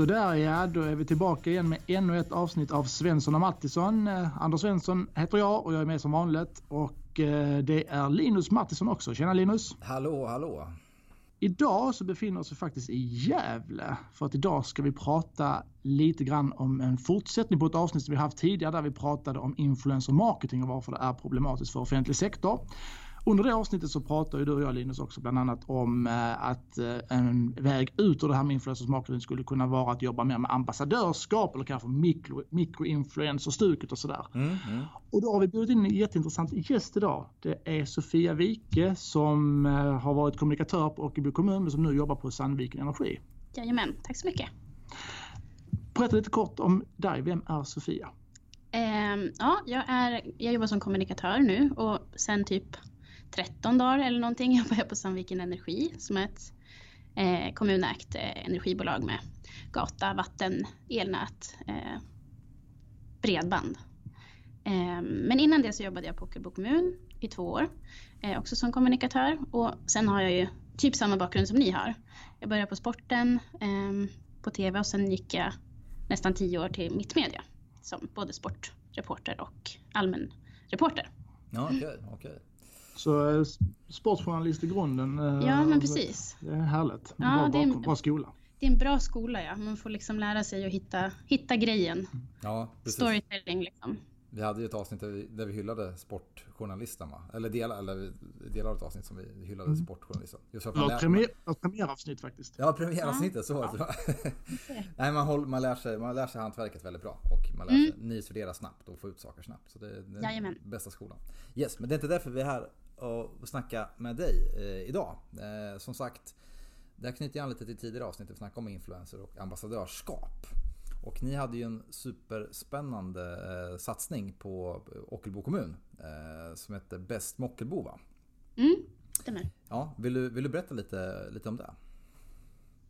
Sådär ja, då är vi tillbaka igen med ännu ett avsnitt av Svensson och Mattisson. Eh, Anders Svensson heter jag och jag är med som vanligt. Och eh, det är Linus Mattisson också. Tjena Linus! Hallå, hallå! Idag så befinner vi oss faktiskt i Gävle. För att idag ska vi prata lite grann om en fortsättning på ett avsnitt som vi haft tidigare där vi pratade om influencer marketing och varför det är problematiskt för offentlig sektor. Under det avsnittet så pratar ju du och jag Linus också bland annat om eh, att eh, en väg ut ur det här med influencers marketing skulle kunna vara att jobba mer med ambassadörskap eller kanske mikro, mikroinfluencer-stuket och sådär. Mm, mm. Och då har vi bjudit in en jätteintressant gäst idag. Det är Sofia Wike som eh, har varit kommunikatör på Ockelbo kommun men som nu jobbar på Sandviken Energi. Jajamän, tack så mycket. Berätta lite kort om dig. Vem är Sofia? Um, ja, jag, är, jag jobbar som kommunikatör nu och sen typ 13 dagar eller någonting jobbar jag på Sandviken Energi som är ett eh, kommunägt eh, energibolag med gata, vatten, elnät, eh, bredband. Eh, men innan det så jobbade jag på Ockelbo kommun i två år, eh, också som kommunikatör. Och sen har jag ju typ samma bakgrund som ni har. Jag började på sporten, eh, på tv och sen gick jag nästan tio år till Mittmedia som både sportreporter och allmän reporter. Ja, okej, okay, okay. Så eh, sportjournalist i grunden. Eh, ja, men precis. Det är härligt. Ja, bra, det är en, bra skola. Det är en bra skola, ja. Man får liksom lära sig att hitta, hitta grejen. Ja, precis. Storytelling liksom. Vi hade ju ett avsnitt där vi, där vi hyllade sportjournalisten va? Eller delar, eller delar av ett avsnitt som vi hyllade mm. sportjournalisten. Just för att premiär, premiäravsnitt faktiskt. Ja, premiäravsnittet, så var det. Ja. Nej, man, håller, man, lär sig, man lär sig hantverket väldigt bra och man lär sig mm. snabbt och få ut saker snabbt. Så det är den Jajamän. bästa skolan. Yes, men det är inte därför vi är här och snacka med dig eh, idag. Eh, som sagt, det här knyter an lite till tidigare avsnitt vi snackade om influencer och ambassadörskap. Och ni hade ju en superspännande eh, satsning på Ockelbo kommun som hette Bäst med Ockelbo va? Mm, stämmer. Ja, vill du, vill du berätta lite, lite om det?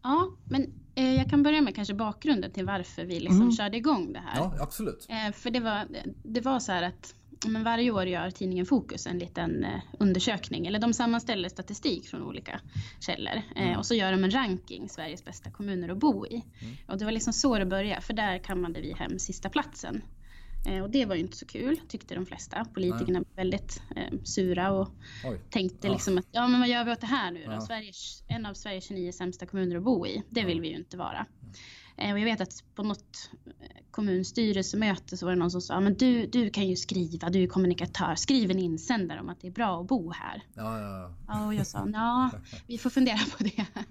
Ja, men eh, jag kan börja med kanske bakgrunden till varför vi liksom mm. körde igång det här. Ja, absolut. Eh, för det var, det var så här att men varje år gör tidningen Fokus en liten eh, undersökning, eller de sammanställer statistik från olika källor. Eh, mm. och så gör de en ranking, Sveriges bästa kommuner att bo i. Mm. Och det var liksom så det började, för där kammade vi hem sista platsen. Eh, och det var ju inte så kul, tyckte de flesta. Politikerna var väldigt eh, sura och Oj. tänkte ja. liksom att ja men vad gör vi åt det här nu då? Ja. Sveriges, en av Sveriges 29 sämsta kommuner att bo i, det vill vi ju inte vara. Eh, och jag vet att på något eh, kommunstyrelsemöte så var det någon som sa, men du, du kan ju skriva, du är kommunikatör, skriv en insändare om att det är bra att bo här. Ja, ja, ja. och jag sa, ja, vi får fundera på det. Ja.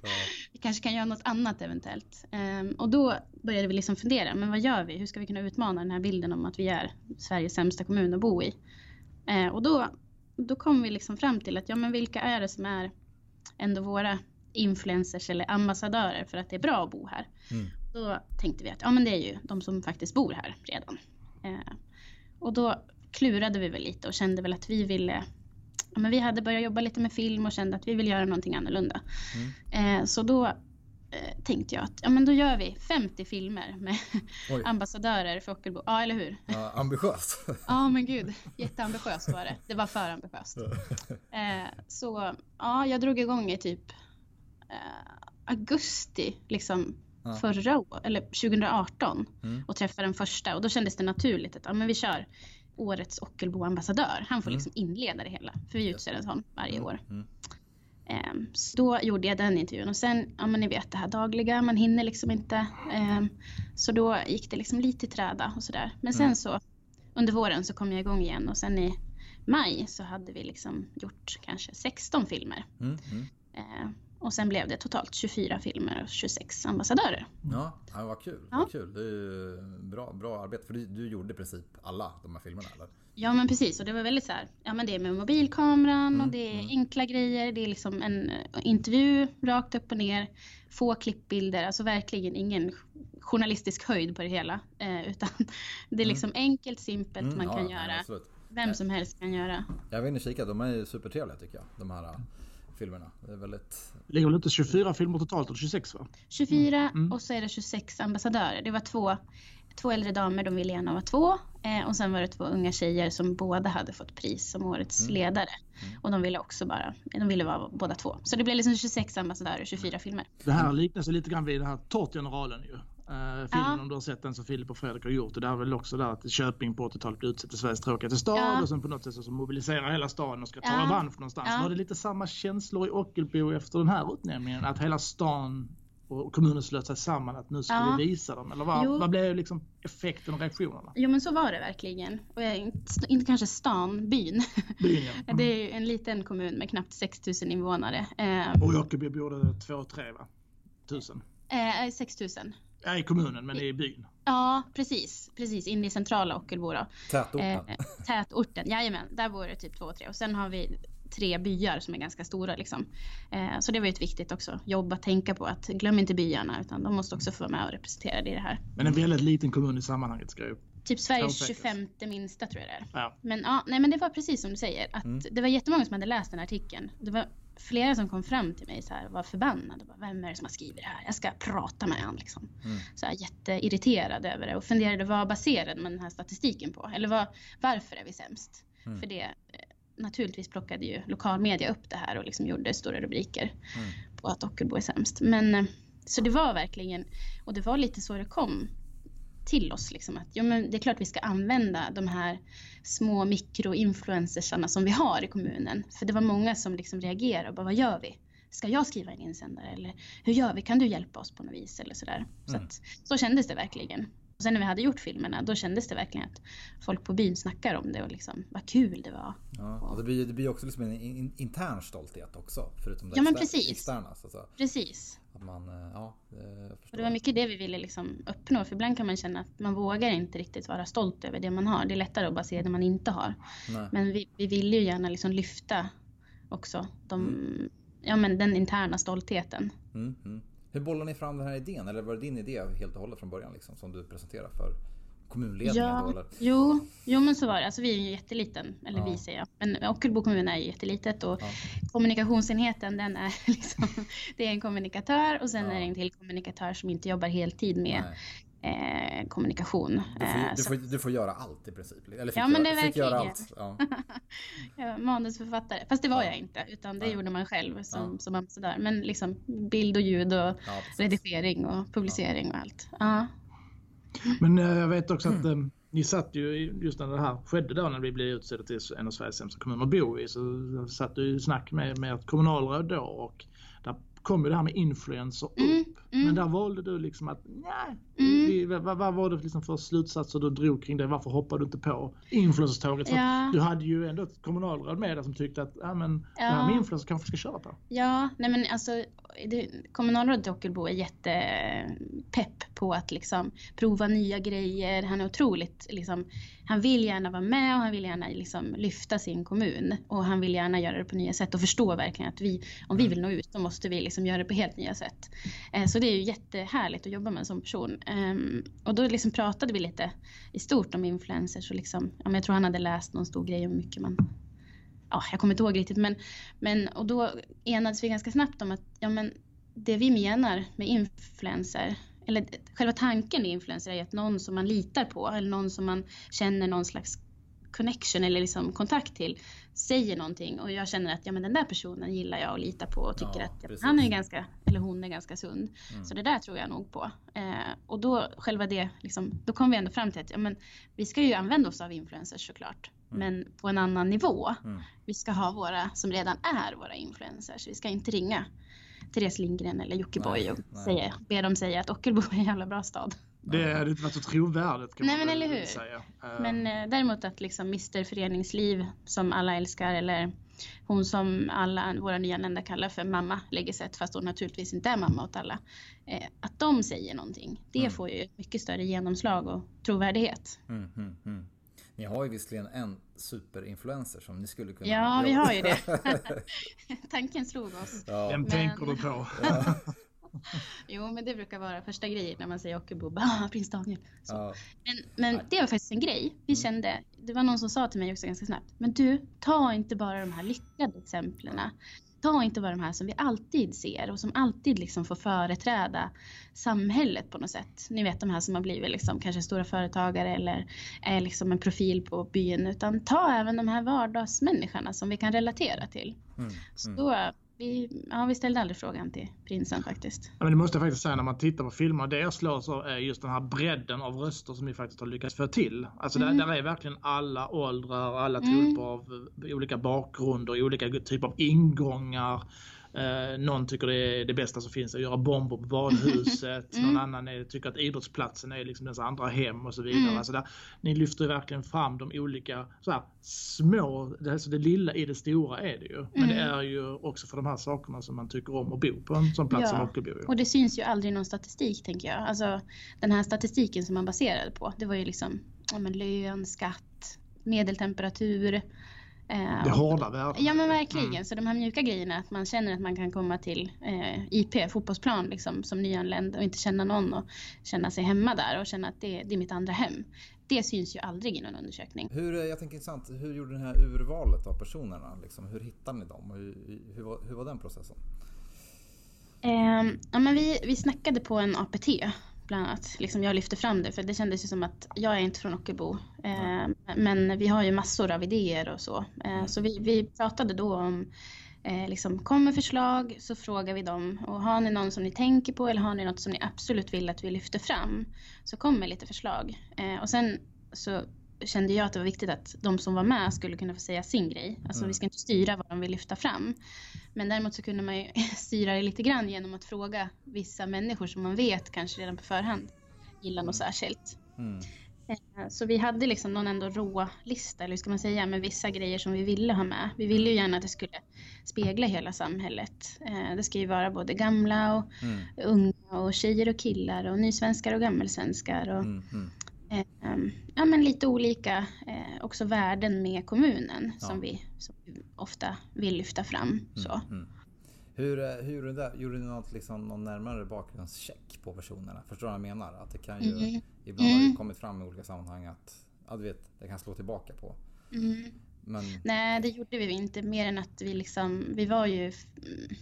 Vi kanske kan göra något annat eventuellt. Um, och då började vi liksom fundera, men vad gör vi? Hur ska vi kunna utmana den här bilden om att vi är Sveriges sämsta kommun att bo i? Uh, och då, då kom vi liksom fram till att, ja men vilka är det som är ändå våra influencers eller ambassadörer för att det är bra att bo här. Mm. Då tänkte vi att ja, men det är ju de som faktiskt bor här redan. Eh, och då klurade vi väl lite och kände väl att vi ville ja, men vi hade börjat jobba lite med film och kände att vi vill göra någonting annorlunda. Mm. Eh, så då eh, tänkte jag att ja, men då gör vi 50 filmer med ambassadörer för Ockelbo. Ja, eller hur? Ja, ambitiöst. ja, men gud. Jätteambitiöst var det. Det var för ambitiöst. Eh, så ja, jag drog igång i typ eh, augusti liksom ja. förra året, eller 2018 mm. och träffade den första och då kändes det naturligt att ja, men vi kör årets Ockelbo-ambassadör. Han får mm. liksom inleda det hela, för vi utser en sån varje mm. år. Mm. Um, så då gjorde jag den intervjun och sen, ja men ni vet det här dagliga, man hinner liksom inte. Um, så då gick det liksom lite i träda och sådär. Men sen mm. så under våren så kom jag igång igen och sen i maj så hade vi liksom gjort kanske 16 filmer. Mm, mm. Uh, och sen blev det totalt 24 filmer och 26 ambassadörer. Ja, ja vad kul. Ja. Vad kul. Det är bra, bra arbete. För du, du, gjorde i princip alla de här filmerna eller? Ja men precis och det var väldigt så här, ja men det är med mobilkameran mm, och det är mm. enkla grejer. Det är liksom en intervju rakt upp och ner. Få klippbilder, alltså verkligen ingen journalistisk höjd på det hela. Eh, utan det är mm. liksom mm. enkelt, simpelt, mm, man ja, kan göra. Absolut. Vem som helst kan göra. Jag var inne och kika, de är supertrevliga tycker jag. De här filmerna. Det är väldigt... ligger väl inte 24 filmer totalt eller 26 va? 24 mm. mm. och så är det 26 ambassadörer. Det var två, två äldre damer, de ville gärna vara två. Eh, och sen var det två unga tjejer som båda hade fått pris som årets mm. ledare. Mm. Och de ville också bara, de ville vara båda två. Så det blev liksom 26 ambassadörer, 24 filmer. Det här liknar sig lite grann vid den här Tårtgeneralen ju. Uh, filmen ja. om du har sett den som Filip och Fredrik har gjort. Och det är väl också där att Köping på 80-talet blev utsett till Sveriges tråkigaste stad ja. och sen på något sätt så mobiliserar hela staden och ska ta ja. revansch någonstans. Ja. Var det lite samma känslor i Ockelbo efter den här utnämningen? Att hela stan och kommunen slöt sig samman att nu ska ja. vi visa dem? Eller vad, vad blev liksom effekten och reaktionerna? Jo men så var det verkligen. Och inte kanske stan, byn. byn ja. mm. Det är en liten kommun med knappt 6000 invånare. Eh, och Ockelbo bor det 2-3 va? Tusen? Eh, 6000. Ja, i kommunen men i byn. Ja, precis. Precis, inne i centrala Ockelbo då. Tätorten. Eh, tätorten, jajamän. Där bor det typ två, tre. Och sen har vi tre byar som är ganska stora. Liksom. Eh, så det var ju ett viktigt också jobb att tänka på att glöm inte byarna utan de måste också få vara med och representera i det här. Men en väldigt liten kommun i sammanhanget ska ju Typ Sveriges 25 minsta tror jag det är. Ja. Men, ja, nej, men det var precis som du säger. Att mm. Det var jättemånga som hade läst den här artikeln. Det var flera som kom fram till mig så här, var förbannade. Bara, Vem är det som har skrivit det här? Jag ska prata med honom. Liksom. Mm. Så här, jätteirriterad över det och funderade vad baserade man den här statistiken på? Eller vad, varför är vi sämst? Mm. För det eh, naturligtvis plockade ju lokalmedia upp det här och liksom gjorde stora rubriker mm. på att Ockelbo är sämst. Men eh, så det var verkligen, och det var lite så det kom till oss. Liksom, att ja, men det är klart vi ska använda de här små mikroinfluencersarna som vi har i kommunen. För det var många som liksom reagerade och bara, vad gör vi? Ska jag skriva en insändare eller hur gör vi? Kan du hjälpa oss på något vis eller sådär? Så, mm. att, så kändes det verkligen. Och sen när vi hade gjort filmerna då kändes det verkligen att folk på byn snackar om det och liksom vad kul det var. Ja, och det, blir, det blir också liksom en in, intern stolthet också. Förutom det ja, men precis. externa. Så, så. Precis. Att man, eh, ja, och det var mycket det vi ville liksom uppnå. För ibland kan man känna att man vågar inte riktigt vara stolt över det man har. Det är lättare att bara se det man inte har. Nej. Men vi, vi vill ju gärna liksom lyfta också de, mm. ja, men den interna stoltheten. Mm, mm. Hur bollar ni fram den här idén? Eller var det din idé helt och hållet från början liksom, som du presenterade för kommunledningen? Ja, då, eller? Jo, jo, men så var det. Alltså, vi är ju jätteliten, eller ja. vi säger jag. Men Ockelbo kommun är ju jättelitet och ja. kommunikationsenheten den är liksom, det är en kommunikatör och sen ja. är det en till kommunikatör som inte jobbar heltid med Nej eh, kommunikation. Du får, eh, du, får, du får, göra allt i princip. Eller ja, men det är verkligen. allt. Ja. ja, manusförfattare. Fast det var jag inte, utan det ja. gjorde man själv som, ja. som ambassadör. Men liksom bild och ljud och redigering och publicering och allt. Ja. Men eh, jag vet också att mm. ni satt ju just när det här skedde då när vi blev utsedda till en av Sveriges sämsta kommuner att bo i så satt du i snack med, med ett kommunalråd då och där kom ju det här med influencer upp. Mm, mm. Men där valde du liksom att, nej, mm. vad, vad, var det liksom för slutsatser du drog kring det? Varför hoppade du inte på influencertåget? Ja. Du hade ju ändå ett kommunalråd med dig som tyckte att, ja men ja. det här med influencer kanske ska köra på. Ja, nej men alltså det, kommunalrådet i Ockelbo är jättepepp på att liksom prova nya grejer. Han är otroligt liksom, han vill gärna vara med och han vill gärna liksom lyfta sin kommun och han vill gärna göra det på nya sätt och förstå verkligen att vi, om vi vill nå ut, så måste vi liksom göra det på helt nya sätt. Eh, så det är ju jättehärligt att jobba med en sån person. Um, och då liksom pratade vi lite i stort om influencers och liksom, ja, jag tror han hade läst någon stor grej om hur mycket man ja, jag kommer inte ihåg riktigt, men, men och då enades vi ganska snabbt om att ja, men det vi menar med influencer, eller själva tanken med influencer är att någon som man litar på eller någon som man känner någon slags connection eller liksom kontakt till säger någonting och jag känner att ja, men den där personen gillar jag och litar på och tycker ja, att ja, han är ganska, eller hon är ganska sund. Mm. Så det där tror jag nog på. Eh, och då själva det, liksom, då kom vi ändå fram till att ja, men, vi ska ju använda oss av influencers såklart. Mm. Men på en annan nivå. Mm. Vi ska ha våra som redan är våra influencers. Vi ska inte ringa Therese Lindgren eller Jockiboi och. Säga, be dem säga att Ockelbo är en jävla bra stad. Det hade inte varit så trovärdigt kan Nej, man men eller hur? säga. Men eh, däremot att liksom Mr Föreningsliv som alla älskar eller hon som alla våra nyanlända kallar för mamma Legeset fast hon naturligtvis inte är mamma åt alla. Eh, att de säger någonting, det mm. får ju mycket större genomslag och trovärdighet. Mm, mm, mm. Ni har ju visserligen en superinfluencer som ni skulle kunna... Ja, vi har ju det. Tanken slog oss. Ja. Vem men... tänker du på? jo, men det brukar vara första grejen när man säger Ockelbo. Prins Daniel. Ja. Men, men det var faktiskt en grej. Vi mm. kände, det var någon som sa till mig också ganska snabbt. Men du, ta inte bara de här lyckade exemplen ta inte bara de här som vi alltid ser och som alltid liksom får företräda samhället på något sätt. Ni vet de här som har blivit liksom kanske stora företagare eller är liksom en profil på byn. Utan ta även de här vardagsmänniskorna som vi kan relatera till. Mm, Så mm. då vi, ja, vi ställde aldrig frågan till prinsen faktiskt. Ja, men det måste jag faktiskt säga när man tittar på filmer. Det jag slås av är just den här bredden av röster som ni faktiskt har lyckats få till. Alltså mm. där, där är verkligen alla åldrar, alla mm. typer mm. av olika bakgrunder, olika typer av ingångar. Eh, någon tycker det är det bästa som finns att göra bomber på badhuset. Mm. Någon annan är, tycker att idrottsplatsen är liksom dens andra hem och så vidare. Mm. Alltså där, ni lyfter verkligen fram de olika så här, små, alltså det lilla i det stora är det ju. Men mm. det är ju också för de här sakerna som man tycker om att bo på en sån plats ja. som Ockelbo. Och det syns ju aldrig någon statistik tänker jag. Alltså den här statistiken som man baserade på, det var ju liksom ja, men lön, skatt, medeltemperatur. Eh, det hårda värdet. Ja men verkligen. Mm. Så de här mjuka grejerna, att man känner att man kan komma till eh, IP, fotbollsplan liksom, som nyanländ och inte känna någon och känna sig hemma där och känna att det, det är mitt andra hem. Det syns ju aldrig i någon undersökning. Hur, eh, jag tänker intressant, hur gjorde ni det här urvalet av personerna? Liksom, hur hittade ni dem? Hur, hur, var, hur var den processen? Eh, ja, men vi, vi snackade på en APT bland annat. Liksom jag lyfte fram det för det kändes ju som att jag är inte från Ockelbo. Eh, men vi har ju massor av idéer och så. Eh, så vi, vi pratade då om eh, liksom, kommer förslag så frågar vi dem och har ni någon som ni tänker på eller har ni något som ni absolut vill att vi lyfter fram så kommer lite förslag. Eh, och sen så kände jag att det var viktigt att de som var med skulle kunna få säga sin grej. Alltså mm. vi ska inte styra vad de vill lyfta fram. Men däremot så kunde man ju styra det lite grann genom att fråga vissa människor som man vet kanske redan på förhand gillar något särskilt. Mm. Eh, så vi hade liksom någon ändå rålista, eller hur ska man säga, med vissa grejer som vi ville ha med. Vi ville ju gärna att det skulle spegla hela samhället. Eh, det ska ju vara både gamla och mm. unga och tjejer och killar och nysvenskar och gammelsvenskar. Och, mm. Ehm, ja, men lite olika eh, också värden med kommunen ja. som, vi, som vi ofta vill lyfta fram. Mm, så. Mm. Hur, eh, hur det, gjorde ni något, liksom, någon närmare bakgrundscheck på personerna? Förstår du vad jag menar? Att det kan ju, mm. Ibland har det mm. kommit fram i olika sammanhang att ja, du vet, det kan slå tillbaka på. Mm. Men... Nej, det gjorde vi inte mer än att vi liksom, vi var ju mm,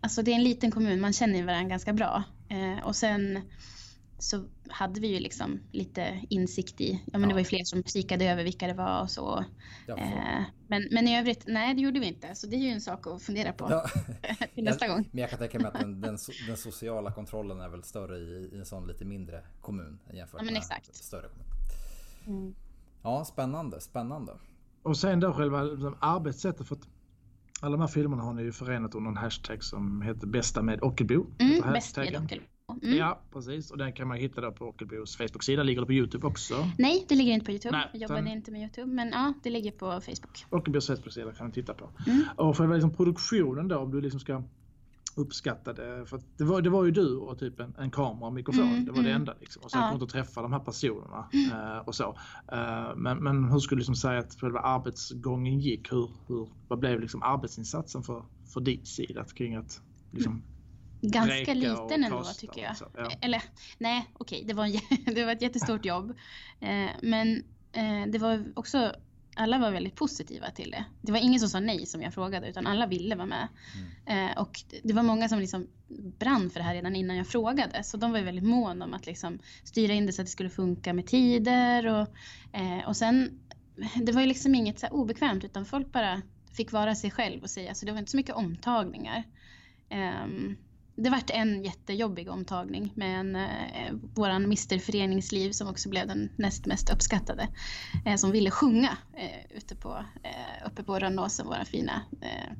Alltså det är en liten kommun, man känner varandra ganska bra. Eh, och sen så hade vi ju liksom lite insikt i, ja men ja. det var ju fler som kikade över vilka det var och så. Eh, men, men i övrigt, nej det gjorde vi inte. Så det är ju en sak att fundera på ja. till nästa jag, gång. Men jag kan tänka mig att den, den, den, sociala kontrollen är väl större i, i en sån lite mindre kommun jämfört ja, men med exakt. större kommun. Mm. Ja, spännande, spännande. Och sen då själva liksom, arbetssättet. För att alla de här filmerna har ni ju förenat under en hashtag som heter bästa med Ockelbo. Mm, bäst med Ockelbo. Mm. Ja, precis. Och den kan man hitta då på Ockelbos Facebook-sida. Ligger det på Youtube också? Nej, det ligger inte på Youtube. Nej, jag jobbade den... inte med Youtube. Men ja, det ligger på Facebook. Ockelbos Facebook-sida kan man titta på. Mm. Och för liksom produktionen då, om du liksom ska uppskatta det. För det var, det var ju du och typ en, en kamera och mikrofon. Mm, det var det mm. enda. Liksom. Och sen ja. kom att träffa de här personerna mm. uh, och så. Uh, men, men hur skulle du liksom säga att själva arbetsgången gick? Hur, hur, vad blev liksom arbetsinsatsen för, för din sida kring att liksom, Ganska liten ändå tycker jag. Så, ja. Eller nej, okej, det, var det var ett jättestort jobb. Eh, men eh, det var också, alla var väldigt positiva till det. Det var ingen som sa nej som jag frågade utan alla ville vara med. Mm. Eh, och det var många som liksom brann för det här redan innan jag frågade. Så de var väldigt måna om att liksom styra in det så att det skulle funka med tider. Och, eh, och sen, det var ju liksom inget så obekvämt utan folk bara fick vara sig själv och säga, så det var inte så mycket omtagningar. Um, det vart en jättejobbig omtagning med en, eh, våran Mr Föreningsliv som också blev den näst mest uppskattade. Eh, som ville sjunga eh, ute på, eh, uppe på Rönnåsen, våra fina eh,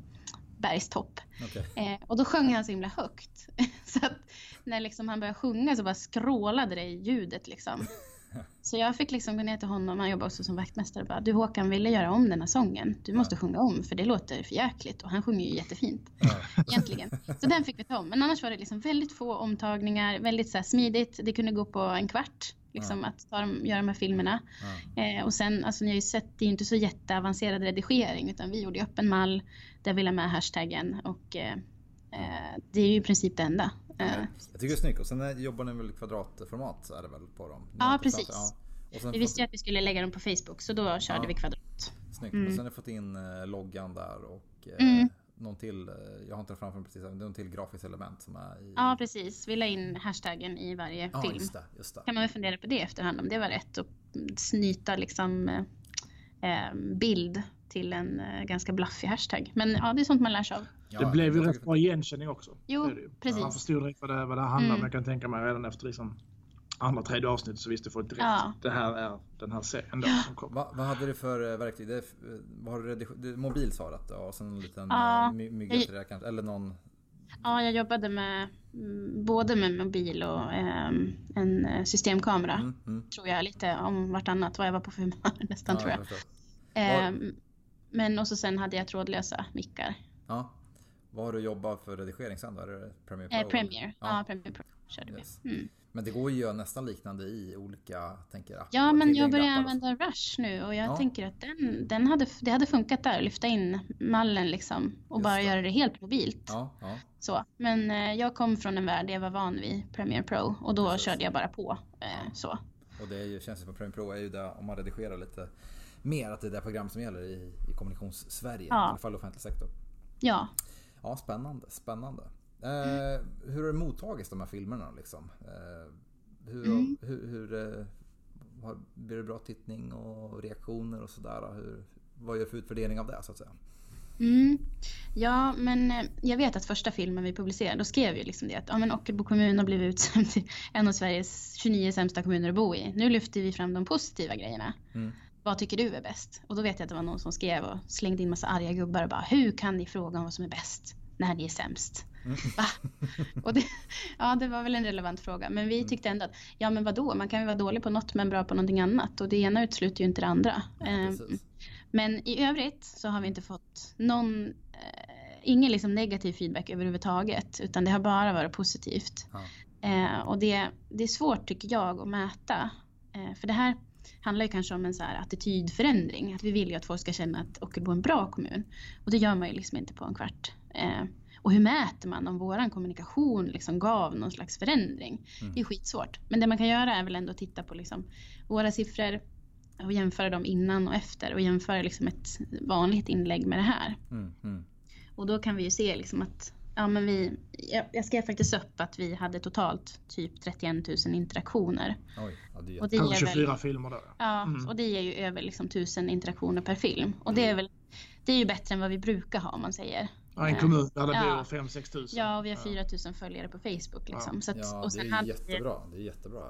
bergstopp. Okay. Eh, och då sjöng han så himla högt. så att när liksom han började sjunga så bara skrålade det i ljudet liksom. Så jag fick liksom gå ner till honom, han jobbar också som vaktmästare, och bara du Håkan ville göra om den här sången. Du måste ja. sjunga om för det låter för jäkligt och han sjunger ju jättefint. Ja. Egentligen. Så den fick vi ta om. Men annars var det liksom väldigt få omtagningar, väldigt så smidigt. Det kunde gå på en kvart. Liksom, ja. att ta dem, göra de här filmerna. Eh, och sen, alltså ni har ju sett, det är inte så jätteavancerad redigering utan vi gjorde öppen mall där vi la med hashtaggen och eh, eh, det är ju i princip det enda. Mm. Jag tycker det är snyggt. Och sen jobbar ni väl kvadratformat är det väl på dem? Ja, precis. Ja. vi visste ju att vi skulle lägga dem på Facebook så då körde ja. vi kvadrat. Snyggt. Mm. Och sen har ni fått in eh, loggan där och eh, mm. någon till, eh, jag har inte framför mig precis, det är någon till grafiskt element som är i... Ja precis, vi la in hashtaggen i varje ja, film. Just det, just det. Kan man väl fundera på det efterhand om det var rätt och snyta liksom eh, bild till en eh, ganska blaffig hashtag. Men ja, det är sånt man lär sig av. Ja, det blev ju rätt bra igenkänning också. Jo, precis. Man förstod direkt vad det, vad det handlade om. Mm. Jag kan tänka mig redan efter liksom andra, tredje avsnittet så visste folk direkt ja. det här är den här serien då som kommer. Va, vad hade du för eh, verktyg? Det, vad har du det, mobil sa du och sen en liten ja. Eh, mygga till det kanske? Eller någon? Ja, jag jobbade med mm, både med mobil och eh, en eh, systemkamera. Mm, mm. Tror jag lite om vartannat vad jag var på för humör nästan ja, tror jag. jag eh, men och så sen hade jag trådlösa mickar. Ja. Vad har du jobbat för redigering sen då? Är det Premiere Pro? Eh, Premiere. Ja. ja, Premiere Pro körde yes. vi. Mm. Men det går ju att göra nästan liknande i olika, tänker jag. Ja, men jag börjar använda Rush nu och jag ja. tänker att den, den hade, det hade funkat där, lyfta in mallen liksom och Just bara det. göra det helt mobilt. Ja, ja. Så, men eh, jag kom från en värld där jag var van vid Premiere Pro och då Precis. körde jag bara på. Eh, så. Och det är ju, känns som Premiere Pro är ju där om man redigerar lite mer att det är det program som gäller i, i kommunikations-Sverige, i alla fall offentlig sektor. Ja. Ja, spännande, spännande. Eh, hur har det mottagits de här filmerna liksom? Eh, hur, mm. hur, hur eh, har, blir det bra tittning och reaktioner och sådär? Hur, vad gör du för utvärdering av det så att säga? Mm. Ja, men eh, jag vet att första filmen vi publicerade, då skrev vi liksom det att ja, men Ockelbo kommun har blivit utsedd till en av Sveriges 29 sämsta kommuner att bo i. Nu lyfter vi fram de positiva grejerna. Mm. Vad tycker du är bäst? Och då vet jag att det var någon som skrev och slängde in massa arga gubbar och bara hur kan ni fråga om vad som är bäst när ni är sämst? Va? Och det, ja, det var väl en relevant fråga. Men vi mm. tyckte ändå att, ja men vadå, man kan ju vara dålig på något men bra på någonting annat. Och det ena utesluter ju inte det andra. Ja, ehm, men i övrigt så har vi inte fått någon, eh, ingen liksom negativ feedback överhuvudtaget. Utan det har bara varit positivt. Ja. Eh, och det, det är svårt tycker jag att mäta. Eh, för det här handlar ju kanske om en så här attitydförändring. Att vi vill ju att folk ska känna att Ockelbo är en bra kommun. Och det gör man ju liksom inte på en kvart. Eh, och hur mäter man om våran kommunikation liksom gav någon slags förändring? Mm. Det är skitsvårt. Men det man kan göra är väl ändå att titta på liksom våra siffror och jämföra dem innan och efter och jämföra liksom ett vanligt inlägg med det här. Mm. Mm. Och då kan vi ju se liksom att ja, men vi, jag, jag skrev faktiskt upp att vi hade totalt typ 31 000 interaktioner. Oj, ja, det är och det ger 24 väl, filmer då. Ja, mm. och det ger ju över liksom 1000 interaktioner per film. Och det är väl det är ju bättre än vad vi brukar ha om man säger. Ja, en kommun där det bor 5-6 tusen. Ja, och vi har 4 000 följare på Facebook. Liksom. Ja, så att, ja och sen det är jättebra. Det är jättebra.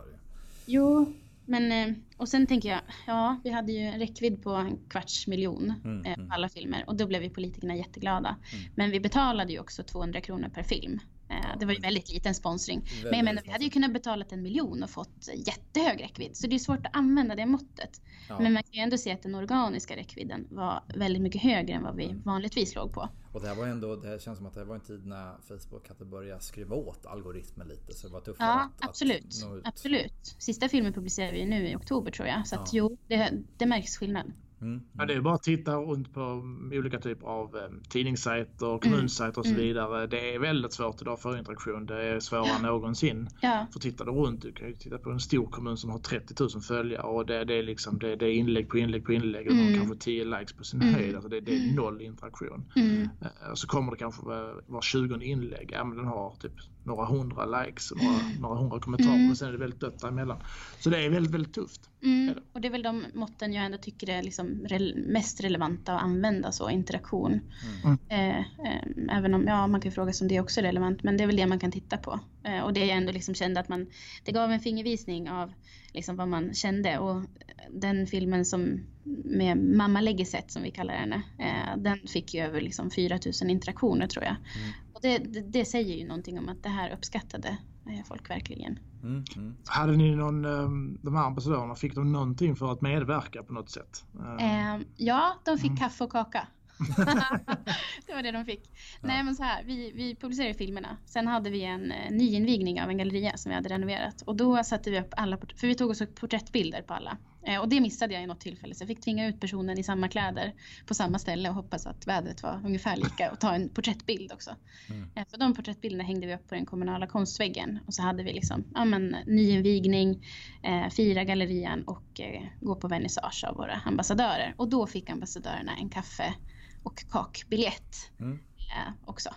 Jo, men eh, och sen tänker jag, ja, vi hade ju en räckvidd på en kvarts miljon mm, eh, på mm. alla filmer och då blev vi politikerna jätteglada. Mm. Men vi betalade ju också 200 kronor per film. Eh, det var ju väldigt liten sponsring. Väldigt men jag menar, vi hade ju kunnat betala en miljon och fått jättehög räckvidd. Så det är svårt att använda det måttet. Ja. Men man kan ju ändå se att den organiska räckvidden var väldigt mycket högre än vad vi mm. vanligtvis låg på. Och det här var ändå, det känns som att det var en tid när Facebook hade börjat skruva åt algoritmen lite. Så det var tuffare ja, att, absolut. Att absolut. Sista filmen publicerar vi nu i oktober tror jag. Så att jo, det, det märks skillnad. Mm. Ja, det är bara att titta runt på olika typer av eh, tidningssajter, kommunsajter och så mm. vidare. Det är väldigt svårt idag för interaktion. Det är svårare än någonsin. Ja. För tittar du runt, du kan ju titta på en stor kommun som har 30 000 följare och det, det är liksom det, det, är inlägg på inlägg på inlägg och mm. de kanske 10 likes på sin mm. höjd. Alltså det, det, är noll interaktion. Mm. Uh, så kommer det kanske vara var 20 inlägg, ja men den har typ några hundra likes och några, några hundra kommentarer mm. och sen är det väldigt dött däremellan. Så det är väldigt, väldigt tufft. Mm. Och det är väl de måtten jag ändå tycker är liksom re mest relevanta att använda så, interaktion. Mm. Eh, eh, även om, ja man kan fråga sig om det också är relevant, men det är väl det man kan titta på. Eh, och det jag ändå liksom kände att man, det gav en fingervisning av liksom vad man kände och den filmen som med Mamma lägger sätt som vi kallar henne, eh, den fick ju över liksom 4000 interaktioner tror jag. Mm. Och det, det, det, säger ju någonting om att det här uppskattade eh, folk verkligen. Mm, mm. Hade ni någon, ehm, de här ambassadörerna, fick de någonting för att medverka på något sätt? Eh, ja, de fick mm. kaffe och kaka. det var det de fick. Ja. Nej men så här, vi, vi publicerade filmerna. Sen hade vi en eh, nyinvigning av en galleria som vi hade renoverat. Och då satte vi upp alla, för vi tog också porträttbilder på alla. Eh, och det missade jag i något tillfälle så jag fick tvinga ut personen i samma kläder på samma ställe och hoppas att vädret var ungefär lika och ta en porträttbild också. Mm. Eh, för de porträttbilderna hängde vi upp på den kommunala konstväggen och så hade vi liksom ja, men, nyinvigning, eh, fira gallerian och eh, gå på vernissage av våra ambassadörer. Och då fick ambassadörerna en kaffe och kakbiljett mm. eh, också.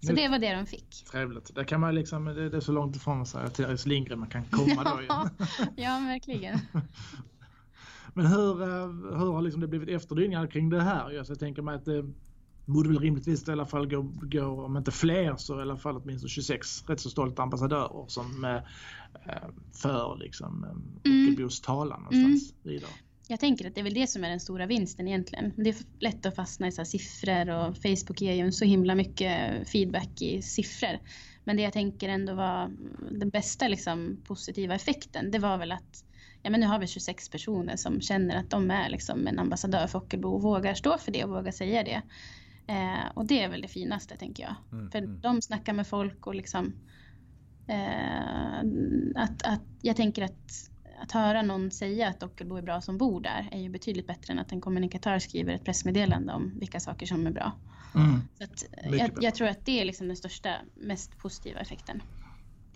Så det var det de fick. Trevligt. Det, kan man liksom, det, är så långt ifrån sig Erik Lindgren man kan komma då. ja, verkligen. Men hur, eh, hur har liksom det blivit efterdyningar kring det här? Jag tänker mig att det, borde väl rimligtvis i alla fall gå, gå, om inte fler så i alla fall åtminstone 26 rätt så stolta ambassadörer som eh, för liksom eh, mm. Talan någonstans mm. vidare. Jag tänker att det är väl det som är den stora vinsten egentligen. Det är lätt att fastna i så siffror och Facebook ger ju så himla mycket feedback i siffror. Men det jag tänker ändå var den bästa liksom, positiva effekten, det var väl att ja, men nu har vi 26 personer som känner att de är liksom en ambassadör för Ockelbo och vågar stå för det och vågar säga det. Eh, och det är väl det finaste tänker jag. Mm, för mm. de snackar med folk och liksom eh, att, att jag tänker att att höra någon säga att Ockelbo är bra som bor där är ju betydligt bättre än att en kommunikatör skriver ett pressmeddelande om vilka saker som är bra. Mm. Så att, jag, jag, tror att det är liksom den största, mest positiva effekten.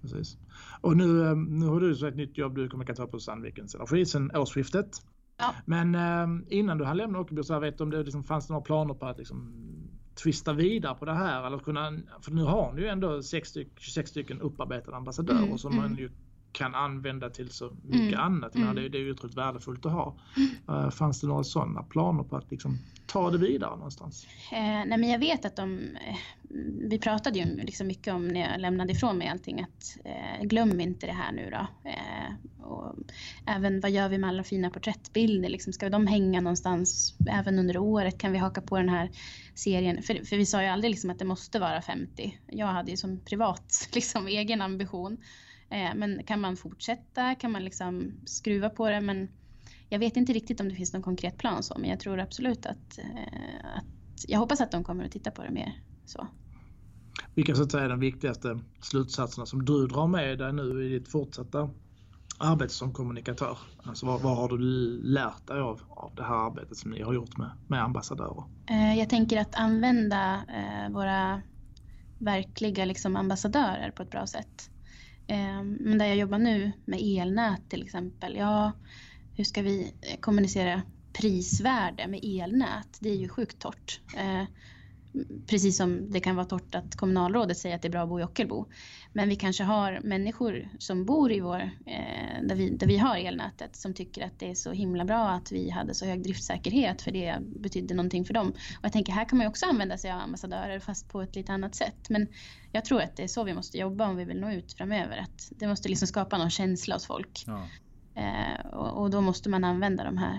Precis. Och nu, eh, nu har du så ett nytt jobb, du är kommunikatör på Sandvikens Energi sedan årsskiftet. Ja. Men eh, innan du hann lämna Ockelbo så vet du om det liksom fanns några planer på att liksom twista vidare på det här eller kunna, för nu har ni ju ändå 6 styck, 26 stycken upparbetade ambassadörer mm, som mm. man ju kan använda till så mycket mm. annat. Mm. Det, det är ju otroligt värdefullt att ha. Uh, fanns det några sådana planer på att liksom ta det vidare någonstans? Eh, nej men jag vet att de, eh, vi pratade ju liksom mycket om när jag lämnade ifrån mig allting att eh, glöm inte det här nu då. Eh, och även vad gör vi med alla fina porträttbilder? Liksom, ska de hänga någonstans även under året? Kan vi haka på den här serien? För, för vi sa ju aldrig liksom att det måste vara 50. Jag hade ju som privat liksom, egen ambition. Eh, men kan man fortsätta? Kan man liksom skruva på det? Men jag vet inte riktigt om det finns någon konkret plan så, men jag tror absolut att, eh, att jag hoppas att de kommer att titta på det mer så. Vilka så att säga är de viktigaste slutsatserna som du drar med dig nu i ditt fortsatta arbete som kommunikatör? Alltså vad, vad har du lärt dig av, av det här arbetet som ni har gjort med, med ambassadörer? Eh, jag tänker att använda våra verkliga liksom ambassadörer på ett bra sätt. Ehm, men där jag jobbar nu med elnät till exempel. Ja, hur ska vi eh, kommunicera prisvärde med elnät? Det är ju sjukt torrt. Eh, Precis som det kan vara torrt att kommunalrådet säger att det är bra att bo i Ockelbo. Men vi kanske har människor som bor i vår, eh, där, vi, där vi har elnätet som tycker att det är så himla bra att vi hade så hög driftsäkerhet för det betydde någonting för dem. Och jag tänker här kan man ju också använda sig av ambassadörer fast på ett lite annat sätt. Men jag tror att det är så vi måste jobba om vi vill nå ut framöver. Att det måste liksom skapa någon känsla hos folk. Ja. Eh, och, och, då måste man använda de här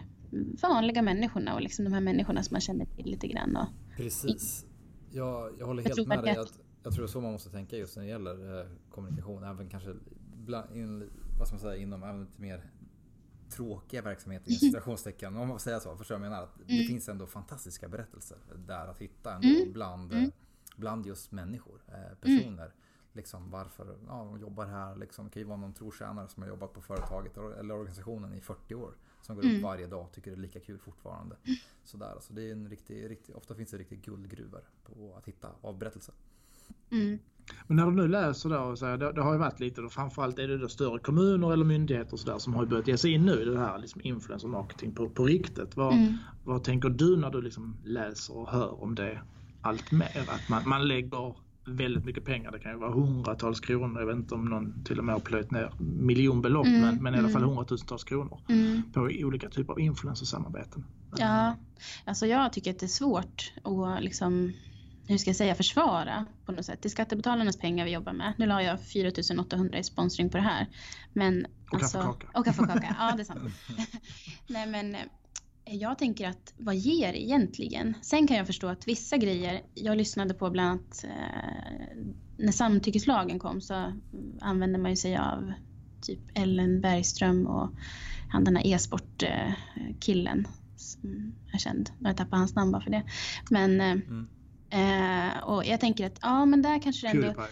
vanliga människorna och liksom de här människorna som man känner till lite grann. Och, Precis. Jag, jag håller helt jag med dig. Att, jag tror det är så man måste tänka just när det gäller eh, kommunikation. Även kanske bland, in, vad ska man säga, inom även lite mer tråkiga verksamheter i citationstecken. Om man får säga så. Förstår jag menar? Att det mm. finns ändå fantastiska berättelser där att hitta ändå mm. bland, mm. bland just människor, eh, personer. Mm. Liksom varför ja, de jobbar här. Liksom, det kan ju vara någon trotjänare som har jobbat på företaget eller organisationen i 40 år. Som går upp mm. varje dag och tycker det är lika kul fortfarande. Sådär, alltså det är en riktig, riktig, ofta finns det riktigt guldgruvor på att hitta av berättelser. Mm. Men när du nu läser då, så här, det, det, har ju varit lite, då, framförallt är det då större kommuner eller myndigheter och så där, som har börjat ge sig in nu i det här liksom influencer marketing på, på riktigt. Vad, mm. vad tänker du när du liksom läser och hör om det allt mer? Att man, man lägger väldigt mycket pengar. Det kan ju vara hundratals kronor. Jag vet inte om någon till och med har plöjt ner miljonbelopp mm, men, men i alla fall mm. hundratusentals kronor mm. på olika typer av influencersamarbeten. Ja, alltså jag tycker att det är svårt att liksom hur ska jag säga, försvara på något sätt. Det är skattebetalarnas pengar vi jobbar med. Nu la jag 4800 i sponsring på det här. Men, och alltså, kaffekaka. Och kaffekaka, ja det är sant. Nej men jag tänker att vad ger egentligen? Sen kan jag förstå att vissa grejer, jag lyssnade på bland annat eh, när samtyckeslagen kom så använde man ju sig av typ Ellen Bergström och han den här e-sportkillen som är känd. Jag tappar hans namn bara för det. Men eh, mm. eh, och jag tänker att ja men där kanske det ändå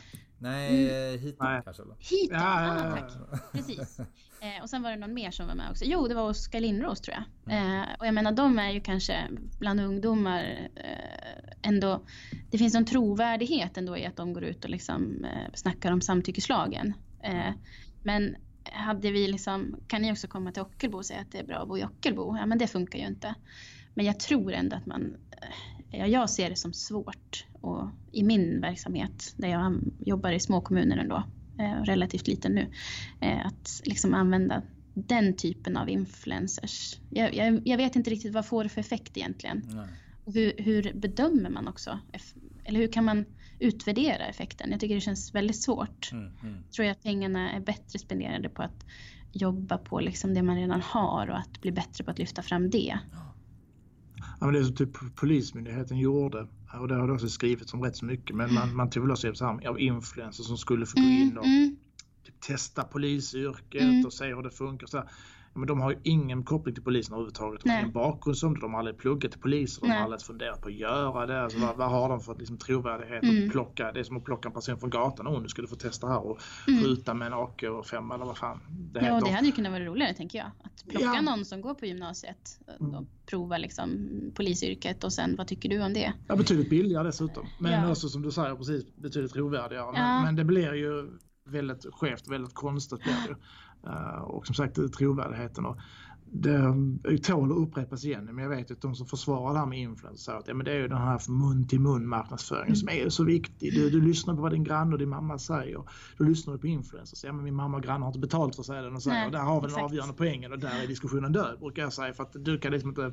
Nej, mm. Hiton kanske? Hiton, ja, ja, ja. tack. Precis. Eh, och sen var det någon mer som var med också. Jo, det var Oskar Lindros tror jag. Mm. Eh, och jag menar, de är ju kanske bland ungdomar eh, ändå. Det finns en trovärdighet ändå i att de går ut och liksom eh, snackar om samtyckeslagen. Eh, men hade vi liksom, kan ni också komma till Ockelbo och säga att det är bra att bo i Ockelbo? Ja, men det funkar ju inte. Men jag tror ändå att man, eh, jag ser det som svårt och i min verksamhet där jag jobbar i små kommuner ändå, eh, relativt liten nu, eh, att liksom använda den typen av influencers. Jag, jag, jag, vet inte riktigt vad får det för effekt egentligen. Nej. hur, hur bedömer man också? Eller hur kan man utvärdera effekten? Jag tycker det känns väldigt svårt. Mm, mm. Tror jag att pengarna är bättre spenderade på att jobba på liksom det man redan har och att bli bättre på att lyfta fram det. Ja, men det som typ Polismyndigheten gjorde och det har det också skrivits om rätt så mycket men man, man tog väl också hjälp av influencers som skulle få gå mm, in och mm, typ, testa polisyrket mm. och se hur det funkar. Så men de har ju ingen koppling till polisen överhuvudtaget. De har ingen bakgrund som De har aldrig pluggat till poliser. De har aldrig funderat på att göra det. Alltså, vad, vad har de för liksom, trovärdighet mm. att plocka? Det är som att plocka en person från gatan. Och nu ska du få testa här och mm. skjuta med en AK och fem eller vad fan det Ja, det hade ju kunnat vara roligare tänker jag. Att plocka ja. någon som går på gymnasiet och mm. prova liksom polisyrket och sen vad tycker du om det? Ja, betydligt billigare dessutom. Men ja. också som du säger precis betydligt trovärdigare. Men, ja. men det blir ju väldigt skevt, väldigt konstigt blir det ju. Och som sagt trovärdigheten. Och det tål att upprepas igen, men jag vet att de som försvarar det här med influencer säger att ja, men det är ju den här mun till mun marknadsföringen som är så viktig. Du, du lyssnar på vad din granne och din mamma säger. Du lyssnar på influencers. Ja, men min mamma och granne har inte betalt för att säga det de säger. Nej, och där har vi den avgörande poängen och där är diskussionen död brukar jag säga. För att du kan liksom inte,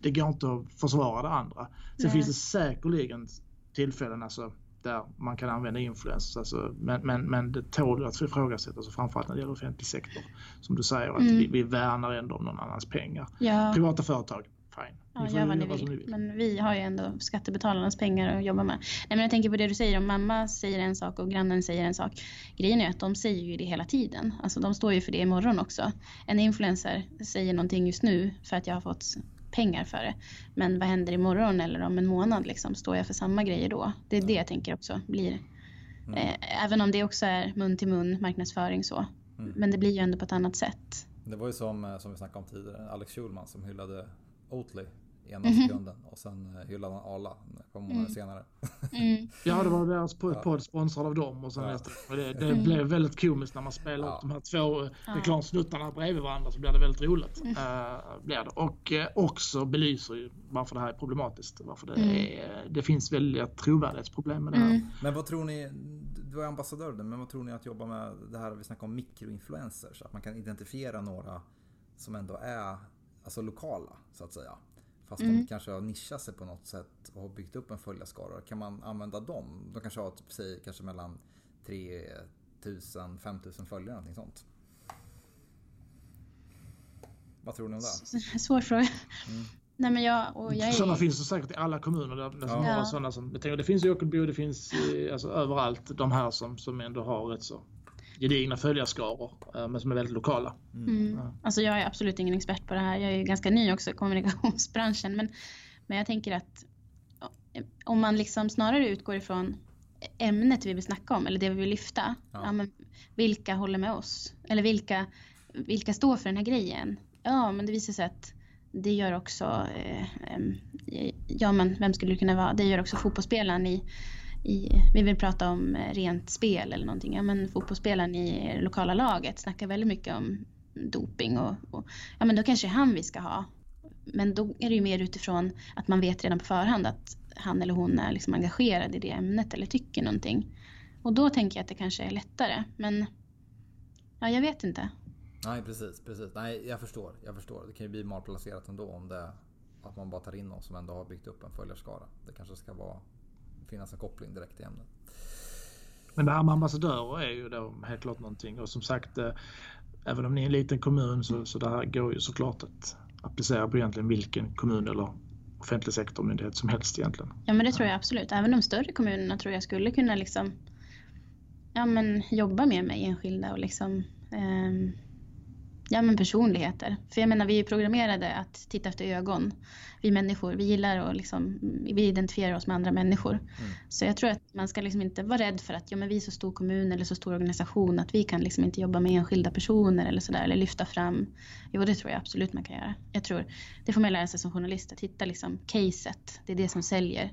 det går inte att försvara det andra. Sen Nej. finns det säkerligen tillfällen, alltså där man kan använda influencers. Alltså, men, men, men det tål att ifrågasättas, alltså framförallt när det gäller offentlig sektor. Som du säger, att mm. vi, vi värnar ändå om någon annans pengar. Ja. Privata företag, fine. Ja, gör vad ni vill. vill. Men vi har ju ändå skattebetalarnas pengar att jobba med. Nej, men jag tänker på det du säger om mamma säger en sak och grannen säger en sak. Grejen är att de säger ju det hela tiden. Alltså de står ju för det imorgon också. En influencer säger någonting just nu för att jag har fått pengar för det. Men vad händer imorgon eller om en månad? Liksom, står jag för samma grejer då? Det är det jag tänker också blir. Mm. Eh, även om det också är mun till mun marknadsföring så. Mm. Men det blir ju ändå på ett annat sätt. Det var ju som, eh, som vi snackade om tidigare, Alex Schulman som hyllade Oatly ena mm -hmm. sekunden och sen eh, hyllade han Arla ett par månader mm. senare. Mm. ja, det var deras podd sponsrad av dem och sen ja. efter, det, det mm. blev väldigt komiskt när man spelar ja. upp de här två ja. reklamsnuttarna bredvid varandra så blir det väldigt roligt. Mm. Uh, blir det. Och uh, också belyser ju varför det här är problematiskt. Varför det, mm. är, det finns väldiga trovärdighetsproblem med det här. Mm. Men vad tror ni, du är ambassadör men vad tror ni att jobba med det här vi snackar om mikroinfluencers? Att man kan identifiera några som ändå är alltså lokala så att säga. Fast mm. de kanske har nischat sig på något sätt och har byggt upp en följarskara. Kan man använda dem? De kanske har typ, säg, kanske mellan 3000 5000 följare någonting sånt. Vad tror ni om det? Svår fråga. Mm. Nej, men jag, och jag är... Sådana finns det säkert i alla kommuner. Där, där ja. sådana som, det finns i Ockelbo, det finns alltså, överallt de här som, som ändå har rätt så gedigna följarskaror eh, men som är väldigt lokala. Mm. mm. Ja. Alltså jag är absolut ingen expert på det här. Jag är ju ganska ny också i kommunikationsbranschen. Men, men jag tänker att om man liksom snarare utgår ifrån ämnet vi vill snacka om eller det vi vill lyfta. Ja. Ja, men vilka håller med oss? Eller vilka, vilka står för den här grejen? Ja, men det visar sig att det gör också, eh, ja men vem skulle det kunna vara? Det gör också fotbollsspelaren i i, vi vill prata om eh, rent spel eller någonting. Ja, men fotbollsspelaren i lokala laget snackar väldigt mycket om doping och, och ja, men då kanske det är han vi ska ha. Men då är det ju mer utifrån att man vet redan på förhand att han eller hon är liksom engagerad i det ämnet eller tycker någonting. Och då tänker jag att det kanske är lättare. Men ja, jag vet inte. Nej, precis, precis. Nej, jag förstår. Jag förstår. Det kan ju bli malplacerat ändå om det att man bara tar in någon som ändå har byggt upp en följarskara. Det kanske ska vara finnas en koppling direkt till ämnet. Men det här med ambassadörer är ju då helt klart någonting och som sagt eh, även om ni är en liten kommun så, så det här går ju såklart att applicera på egentligen vilken kommun eller offentlig sektormyndighet som helst egentligen. Ja men det tror jag absolut. Även de större kommunerna tror jag skulle kunna liksom ja, men jobba mer med enskilda och liksom eh, ja, men personligheter. För jag menar, vi är programmerade att titta efter ögon. Vi människor, vi gillar att liksom, vi identifierar oss med andra människor. Mm. Så jag tror att man ska liksom inte vara rädd för att ja, men vi är så stor kommun eller så stor organisation att vi kan liksom inte jobba med enskilda personer eller sådär eller lyfta fram. Jo, det tror jag absolut man kan göra. Jag tror, det får man lära sig som journalist, att hitta liksom caset. Det är det som säljer.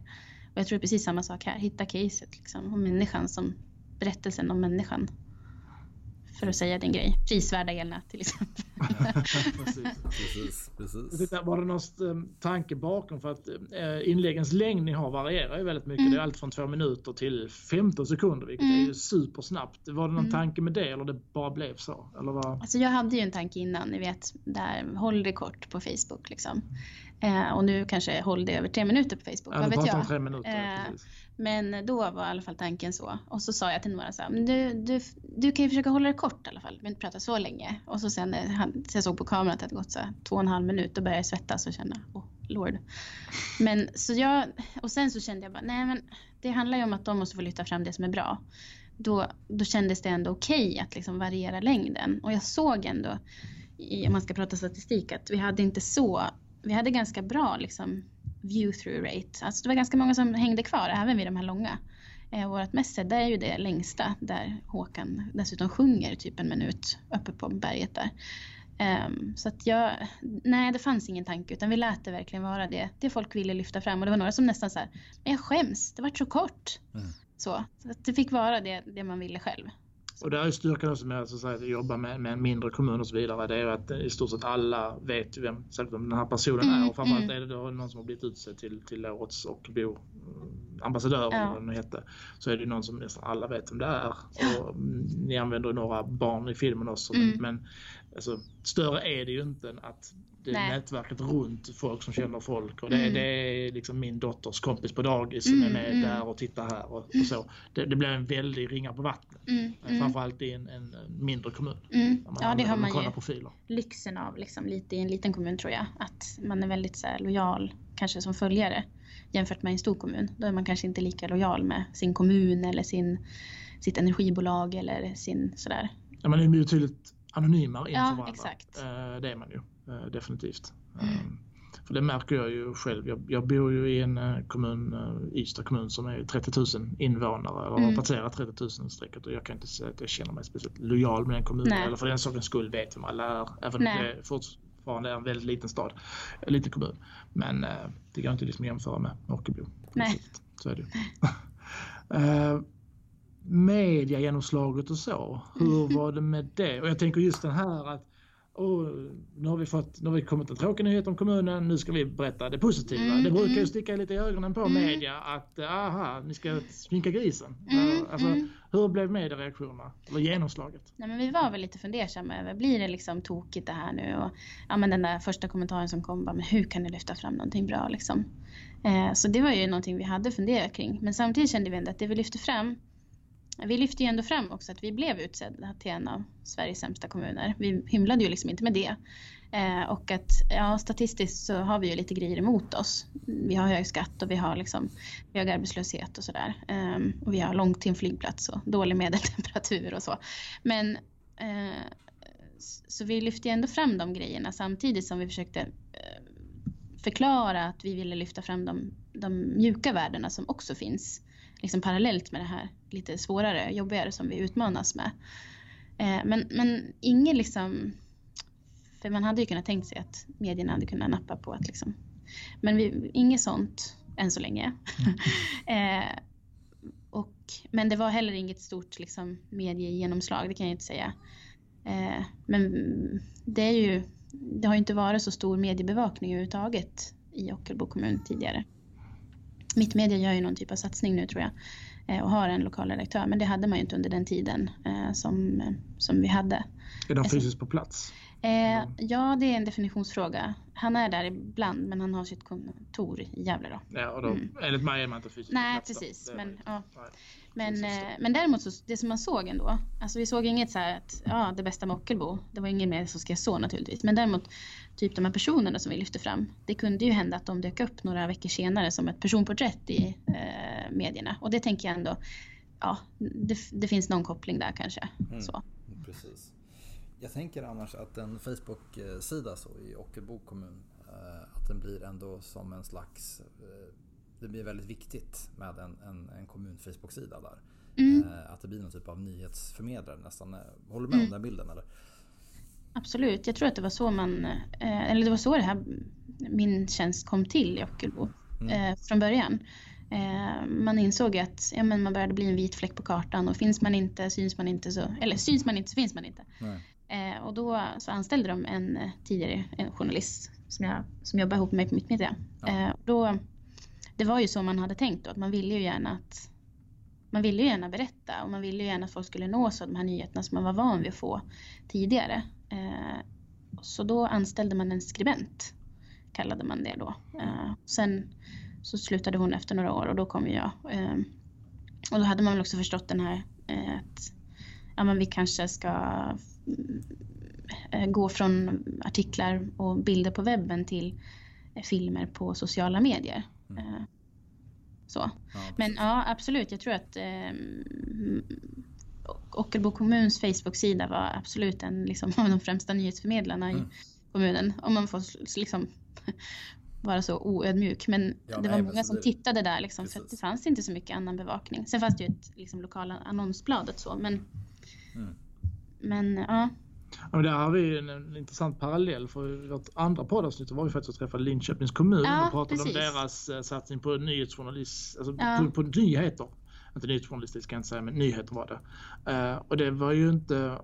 Och jag tror precis samma sak här, hitta caset liksom, om människan som berättelsen om människan för att säga din grej. Prisvärda elnät till exempel. precis, precis, Var det någon eh, tanke bakom? För att eh, inläggens längd ni har varierar ju väldigt mycket. Mm. Det är allt från två minuter till 15 sekunder vilket mm. är ju supersnabbt. Var det någon mm. tanke med det eller det bara blev så? Eller vad? Alltså jag hade ju en tanke innan, ni vet, där håll det kort på Facebook liksom. Eh, och nu kanske håller det över tre minuter på Facebook, ja, vad vet jag. Tre minuter, eh, men då var i alla fall tanken så. Och så sa jag till några så här, men du, du, du kan ju försöka hålla det kort i alla fall, vi inte prata så länge. Och så sen när han, så jag såg på kameran att det hade gått så här, två och en halv minut, då började jag svettas och känna, oh lord. Men så jag, och sen så kände jag bara, nej men det handlar ju om att de måste få lyfta fram det som är bra. Då, då kändes det ändå okej okay att liksom variera längden. Och jag såg ändå, i, om man ska prata statistik, att vi hade inte så, vi hade ganska bra liksom view-through rate. Alltså det var ganska många som hängde kvar även vid de här långa. Eh, vårt mest sedda är ju det längsta där Håkan dessutom sjunger typ en minut uppe på berget där. Um, så att jag, nej det fanns ingen tanke utan vi lät det verkligen vara det, det folk ville lyfta fram och det var några som nästan så här, men jag skäms, det var så kort. Mm. Så, så att det fick vara det, det man ville själv. Och det är styrkan också med att, att jobba med, med en mindre kommun och så vidare. Det är att i stort sett alla vet vem, vem den här personen mm, är. Och framförallt mm. är det då någon som har blivit utsedd till, till årets Ockelbo eh, ambassadör ja. eller vad det heter. Så är det någon som nästan alla vet vem det är. Och ni använder några barn i filmen också. Mm. Men alltså, större är det ju inte än att det är nätverket runt folk som känner folk. Och det, mm. det är liksom min dotters kompis på dagis som mm, är mm. där och tittar här och, och så. Det, det, blir en väldig ringa på vattnet. Mm, mm. Framförallt i en, en, mindre kommun. Mm. ja, det har man ju profiler. lyxen av liksom, lite i en liten kommun tror jag. Att man är väldigt så här, lojal, kanske som följare. Jämfört med en stor kommun. Då är man kanske inte lika lojal med sin kommun eller sin, sitt energibolag eller sin sådär. Ja, man är ju tydligt anonymare inför ja, varandra. Exakt. Eh, det är man ju eh, definitivt. Mm. Ehm, för det märker jag ju själv. Jag, jag bor ju i en eh, kommun, Ystad kommun som är 30 000 invånare och mm. har passerat 30 000 strecket och jag kan inte säga att jag känner mig speciellt lojal med den kommunen. Nej. Eller för den sakens skull vet vem alla är. Även om det fortfarande är en väldigt liten stad, en liten kommun. Men det går inte liksom att jämföra med Ockelbo. Nej. Så är det ju. mediagenomslaget och så. Hur mm. var det med det? Och jag tänker just den här att oh, nu, har vi fått, nu har vi kommit en tråkig nyhet om kommunen, nu ska vi berätta det positiva. Mm, det brukar ju mm. sticka lite i ögonen på mm. media att aha, ni ska sminka grisen. Mm, alltså, mm. Hur blev mediereaktionerna? Eller genomslaget? Nej, men vi var väl lite fundersamma över, blir det liksom tokigt det här nu? Och, ja, men den där första kommentaren som kom, bara, men hur kan ni lyfta fram någonting bra liksom? Eh, så det var ju någonting vi hade funderat kring. Men samtidigt kände vi ändå att det vi lyfte fram vi lyfte ju ändå fram också att vi blev utsedda till en av Sveriges sämsta kommuner. Vi hymlade ju liksom inte med det. Eh, och att ja, statistiskt så har vi ju lite grejer emot oss. Vi har hög skatt och vi har liksom hög arbetslöshet och sådär. Eh, och vi har långt till en flygplats och dålig medeltemperatur och så. Men eh, så vi lyfte ju ändå fram de grejerna samtidigt som vi försökte eh, förklara att vi ville lyfta fram de, de mjuka värdena som också finns liksom parallellt med det här lite svårare, jobbigare som vi utmanas med. Eh, men, men ingen liksom, för man hade ju kunnat tänkt sig att medierna hade kunnat nappa på att liksom, men vi, inget sånt än så länge. Mm. eh, och, men det var heller inget stort liksom, mediegenomslag, det kan jag inte säga. Eh, men det är ju, det har ju inte varit så stor mediebevakning överhuvudtaget i Ockelbo kommun tidigare. Mittmedia gör ju någon typ av satsning nu tror jag eh, och har en lokal redaktör men det hade man ju inte under den tiden eh, som, som vi hade. Är de fysiskt på plats? Eh, ja, det är en definitionsfråga. Han är där ibland men han har sitt kontor i Gävle då. Ja, och då, mm. enligt mig är man inte fysiskt Nej, på plats. Precis. Men, ja. Men, eh, men däremot så, det som man såg ändå, alltså vi såg inget så här att ja, det bästa med Ockelbo, det var ingen mer som skrev så naturligtvis. Men däremot typ de här personerna som vi lyfte fram, det kunde ju hända att de dök upp några veckor senare som ett personporträtt i eh, medierna. Och det tänker jag ändå, ja, det, det finns någon koppling där kanske. Mm, så. Precis. Jag tänker annars att en Facebook-sida så i Ockelbo kommun, eh, att den blir ändå som en slags eh, det blir väldigt viktigt med en, en, en kommun Facebook-sida där. Mm. Eh, att det blir någon typ av nyhetsförmedlare nästan. Håller du med mm. om den bilden eller? Absolut, jag tror att det var så man, eh, eller det var så det här min tjänst kom till i Ockelbo mm. eh, från början. Eh, man insåg att ja, men man började bli en vit fläck på kartan och finns man inte, syns man inte så, eller syns man inte så finns man inte. Eh, och då så anställde de en eh, tidigare en journalist som, jag, som jobbar ihop med mig på Mittmedia. Ja. Eh, då det var ju så man hade tänkt då, att man ville ju gärna att man ville ju gärna berätta och man ville ju gärna att folk skulle nås av de här nyheterna som man var van vid att få tidigare. Eh, så då anställde man en skribent kallade man det då. Eh, sen så slutade hon efter några år och då kom jag. Eh, och då hade man väl också förstått den här eh, att ja, men vi kanske ska eh, gå från artiklar och bilder på webben till eh, filmer på sociala medier. Mm. Eh, så. Ja, men ja, absolut. Jag tror att eh, Ockelbo kommuns Facebook-sida var absolut en liksom, av de främsta nyhetsförmedlarna mm. i kommunen. Om man får liksom vara så oödmjuk. Men ja, det var nej, många som det... tittade där liksom, för det fanns inte så mycket annan bevakning. Sen fanns det ju ett liksom, lokala annonsbladet så men, mm. men ja. Ja, där har vi en, en intressant parallell för vårt andra poddavsnitt var vi faktiskt och träffade Linköpings kommun ja, och pratade precis. om deras uh, satsning på nyhetsjournalist, alltså ja. på, på nyheter inte nyhetsjournalistik ska jag inte säga, men nyheter var det. Uh, och det var ju inte,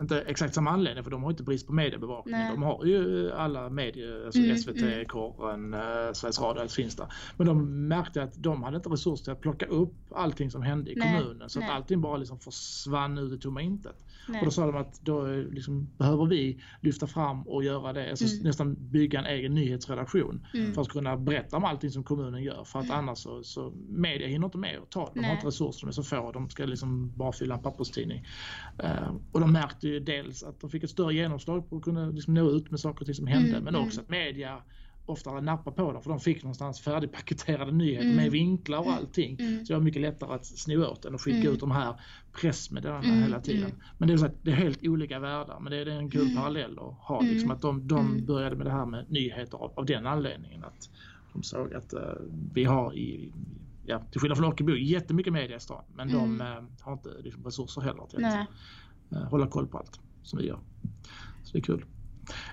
inte exakt samma anledning för de har inte brist på mediebevakning. Nej. De har ju alla medier, alltså mm, SVT, mm. Korren, uh, Sveriges Radio, allt finns där. Men de märkte att de hade inte resurser till att plocka upp allting som hände i Nej. kommunen. Så Nej. att allting bara liksom försvann ut i tomma intet. Nej. Och då sa de att då liksom, behöver vi lyfta fram och göra det, alltså mm. nästan bygga en egen nyhetsredaktion mm. för att kunna berätta om allting som kommunen gör. För att mm. annars så, så media hinner inte med att ta. De har inte resurser, de är så få, de ska liksom bara fylla en papperstidning. Uh, och de märkte ju dels att de fick ett större genomslag på att kunna liksom nå ut med saker och ting som hände, mm, men också mm. att media oftare nappa på dem för de fick någonstans färdigpaketerade nyheter mm. med vinklar och allting. Mm. Så det var mycket lättare att sno åt än att skicka mm. ut de här pressmeddelandena mm. hela tiden. Mm. Men det är, så att det är helt olika världar men det är, en kul mm. parallell att ha. Liksom, att de, de började med det här med nyheter av, av den anledningen. Att de såg att uh, vi har i Ja, till skillnad från Ockelbo, jättemycket media i stan. Men de uh, har inte liksom, resurser heller till att uh, hålla koll på allt som vi gör. Så det är kul.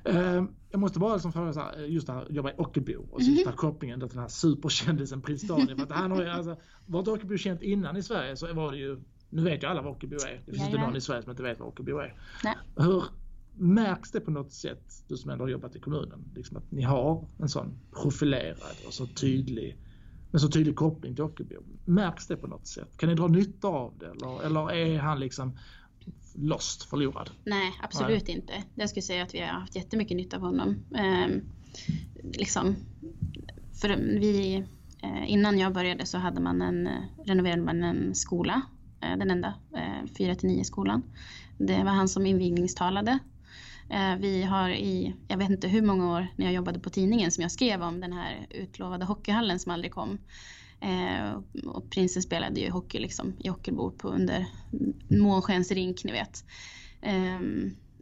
Uh, jag måste bara liksom fråga så här, just det här, jobba i Ockelbo och så just den här kopplingen till den här superkändisen Prins Daniel. För att han har ju, alltså, var inte Ockelbo känt innan i Sverige så var det ju, nu vet ju alla vad Ockelbo är. Det finns inte någon i Sverige som inte vet vad Ockelbo är. Nej. Hur märks det på något sätt, du som ändå har jobbat i kommunen, liksom att ni har en sån profilerad och så tydlig en så tydlig koppling till Ockelbo. Märks det på något sätt? Kan ni dra nytta av det? Eller, eller är han liksom lost, förlorad? Nej, absolut Nej. inte. Jag skulle säga att vi har haft jättemycket nytta av honom. Eh, liksom, för vi, eh, innan jag började så hade man en, eh, renoverade man en skola, eh, den enda, 4 till 9 skolan. Det var han som invigningstalade. Eh, vi har i, jag vet inte hur många år när jag jobbade på tidningen som jag skrev om den här utlovade hockeyhallen som aldrig kom. Eh, och prinsen spelade ju hockey liksom i Ockelbo på under månskensrink, ni vet. Eh,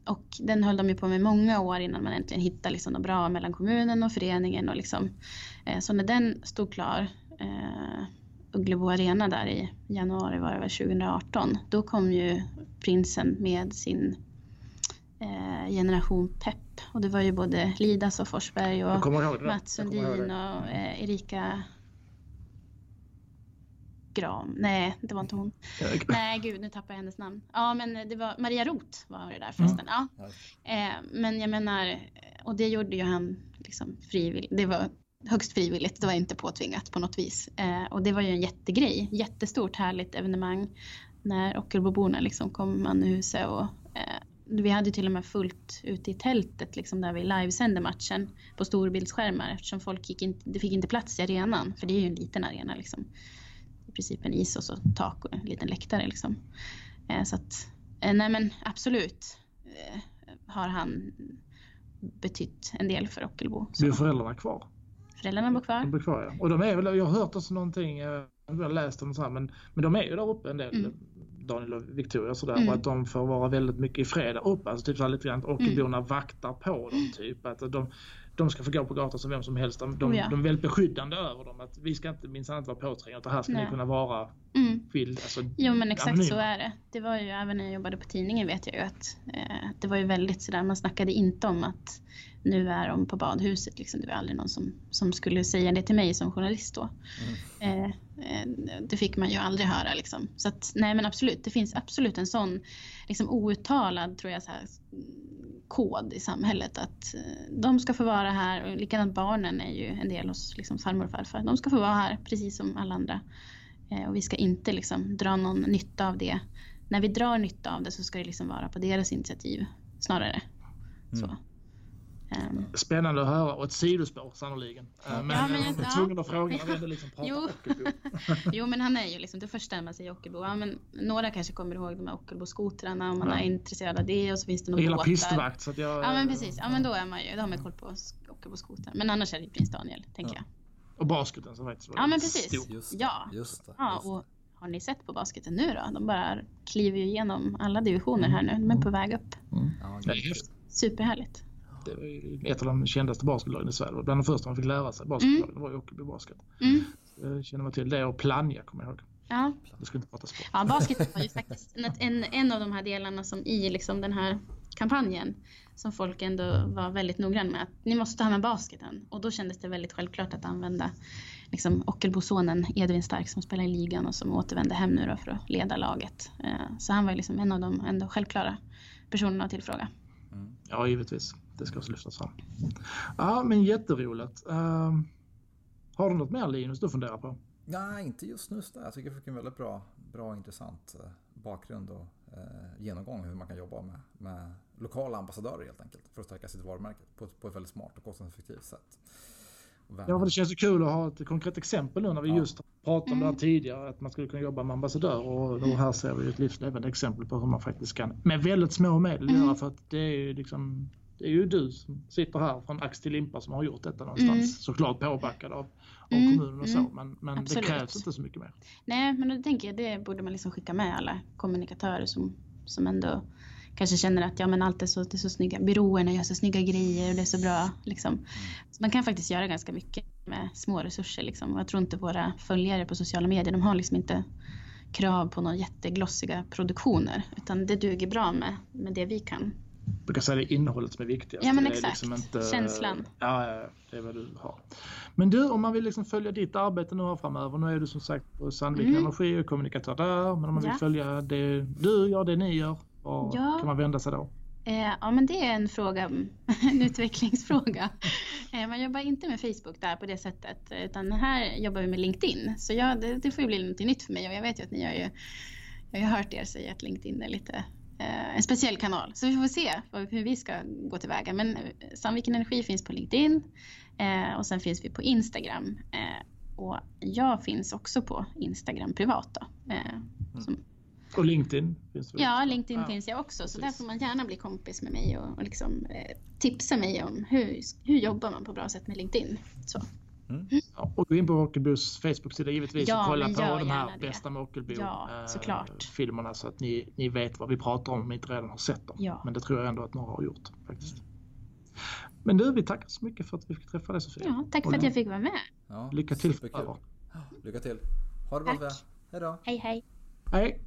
och den höll de ju på med många år innan man äntligen hittade liksom något bra mellan kommunen och föreningen. Och liksom. Eh, så när den stod klar, eh, Ugglebo Arena där i januari var det väl 2018, då kom ju prinsen med sin eh, generation pepp. Och det var ju både Lidas och Forsberg och Mats Sundin och eh, Erika Gram. Nej, det var inte hon. Nej, gud, nu tappar jag hennes namn. Ja, men det var Maria Roth var det där förresten. Mm. Ja. Eh, men jag menar, och det gjorde ju han liksom frivilligt. Det var högst frivilligt, det var inte påtvingat på något vis. Eh, och det var ju en jättegrej, jättestort härligt evenemang när Ockelboborna liksom kom man i huset och eh, vi hade till och med fullt ute i tältet liksom där vi livesände matchen på storbildsskärmar eftersom folk gick in, det fick inte plats i arenan för det är ju en liten arena liksom. Princip en is och så tak och en liten läktare liksom. Eh, så att, eh, nej men absolut eh, har han betytt en del för Ockelbo. Blir föräldrarna kvar? Föräldrarna bor kvar. De bor kvar ja. Och de är väl, jag har hört också någonting, jag har läst om så här, men, men de är ju där uppe en del. Mm Daniel och Victoria och sådär. Mm. Och att de får vara väldigt mycket i fred uppe. Alltså typ så lite grann att Ockelborna mm. vaktar på dem typ. Att de, de ska få gå på gatan som vem som helst. De, de, ja. de är väldigt beskyddande över dem. Att vi ska inte minsann inte vara påträngande utan här ska Nej. ni kunna vara mm. skild. Alltså, jo men exakt anonyma. så är det. Det var ju även när jag jobbade på tidningen vet jag ju att eh, det var ju väldigt sådär, man snackade inte om att nu är de på badhuset. Liksom. Det var aldrig någon som, som skulle säga det till mig som journalist då. Mm. Eh, eh, det fick man ju aldrig höra. Liksom. Så att, nej men absolut, det finns absolut en sån liksom, outtalad tror jag, så här, kod i samhället att eh, de ska få vara här och likadant barnen är ju en del hos liksom, farmor och farfar. De ska få vara här precis som alla andra. Eh, och vi ska inte liksom, dra någon nytta av det. När vi drar nytta av det så ska det liksom vara på deras initiativ snarare. Mm. Så. Um, Spännande att höra och ett sidospår sannoliken. Ja. Men, ja, men jag är tvungen att fråga när vi liksom pratar jo. Jo men han är ju liksom det första man säger Ockelbo. Ja, men några kanske kommer ihåg de här Ockelbo-skotrarna om man ja. är intresserad av det och så finns det några båtar. pistvakt så att jag... Ja men precis, ja men då är man ju, då har man koll på Ockelbo-skotrar. Men annars är det prins Daniel tänker jag. Och basketen som faktiskt var Ja men precis. Just, ja. Just det, ja. Just det. och har ni sett på basketen nu då? De bara kliver ju igenom alla divisioner här nu. De är på väg upp. Mm. Ja, det är Superhärligt. Det var ju ett av de kändaste basketlagen i Sverige. Bland de första man fick lära sig basketlagen mm. var ju Ockelbo Basket. Mm. Jag känner mig till det och Plannja kommer jag ihåg. Ja. Det skulle inte prata sport. Ja, basket var ju faktiskt en, en av de här delarna som i liksom den här kampanjen som folk ändå var väldigt noggranna med. Att ni måste ha med basketen. Och då kändes det väldigt självklart att använda liksom Ockelbosonen Edvin Stark som spelar i ligan och som återvände hem nu då för att leda laget. Eh, så han var liksom en av de ändå självklara personerna att tillfråga. Mm. Ja, givetvis. Det ska också lyftas fram. Ja, men jätteroligt. Uh, har du något mer Linus du funderar på? Nej, inte just nu. Jag tycker jag fick en väldigt bra, bra intressant eh, bakgrund och eh, genomgång hur man kan jobba med, med lokala ambassadörer helt enkelt för att stärka sitt varumärke på, på ett väldigt smart och kostnadseffektivt sätt. Ja, för det känns ju kul att ha ett konkret exempel nu när vi ja. just pratade om det här mm. tidigare, att man skulle kunna jobba med ambassadör och då här ser vi ett livslevande exempel på hur man faktiskt kan med väldigt små medel mm. göra för att det är ju liksom det är ju du som sitter här från ax till limpa som har gjort detta någonstans. Mm. Såklart påbackad av, av mm. kommunen och så mm. men, men det krävs inte så mycket mer. Nej men då tänker jag det borde man liksom skicka med alla kommunikatörer som, som ändå kanske känner att ja men allt är så, det är så snygga, byråerna gör så snygga grejer och det är så bra. Liksom. Mm. Så man kan faktiskt göra ganska mycket med små resurser. Liksom. Jag tror inte våra följare på sociala medier, de har liksom inte krav på några jätteglossiga produktioner. Utan det duger bra med, med det vi kan. Brukar säga det är innehållet som är viktigast. Ja men exakt, liksom inte, Känslan. Ja, det är vad du har. Men du, om man vill liksom följa ditt arbete nu här framöver. Nu är du som sagt på Sandviken mm. Energi och kommunikatör där. Men om man vill ja. följa det du gör, det ni gör. Var ja. kan man vända sig då? Eh, ja men det är en fråga, en utvecklingsfråga. Eh, man jobbar inte med Facebook där på det sättet utan här jobbar vi med LinkedIn. Så ja, det, det får ju bli något nytt för mig och jag vet ju att ni har ju, jag har hört er säga att LinkedIn är lite en speciell kanal. Så vi får se hur vi ska gå tillväga. Men Sandviken Energi finns på LinkedIn och sen finns vi på Instagram. och jag finns också på Instagram privat då. Som, och LinkedIn finns det Ja, LinkedIn ja. finns jag också. Precis. Så där får man gärna bli kompis med mig och, och liksom, eh, tipsa mig om hur, hur jobbar man på bra sätt med LinkedIn. Så. Mm. Och gå in på Ockelbos Facebook-sida givetvis ja, och kolla på de här det. bästa med Ockelbo ja, eh, så att ni, ni vet vad vi pratar om om ni inte redan har sett dem. Ja. Men det tror jag ändå att några har gjort faktiskt. Men du, vi tackar så mycket för att vi fick träffa dig Sofia. Ja, tack för att jag fick vara med. Lycka till framöver. Lycka till. Ha det bra. Hej då. Hej hej. Hej.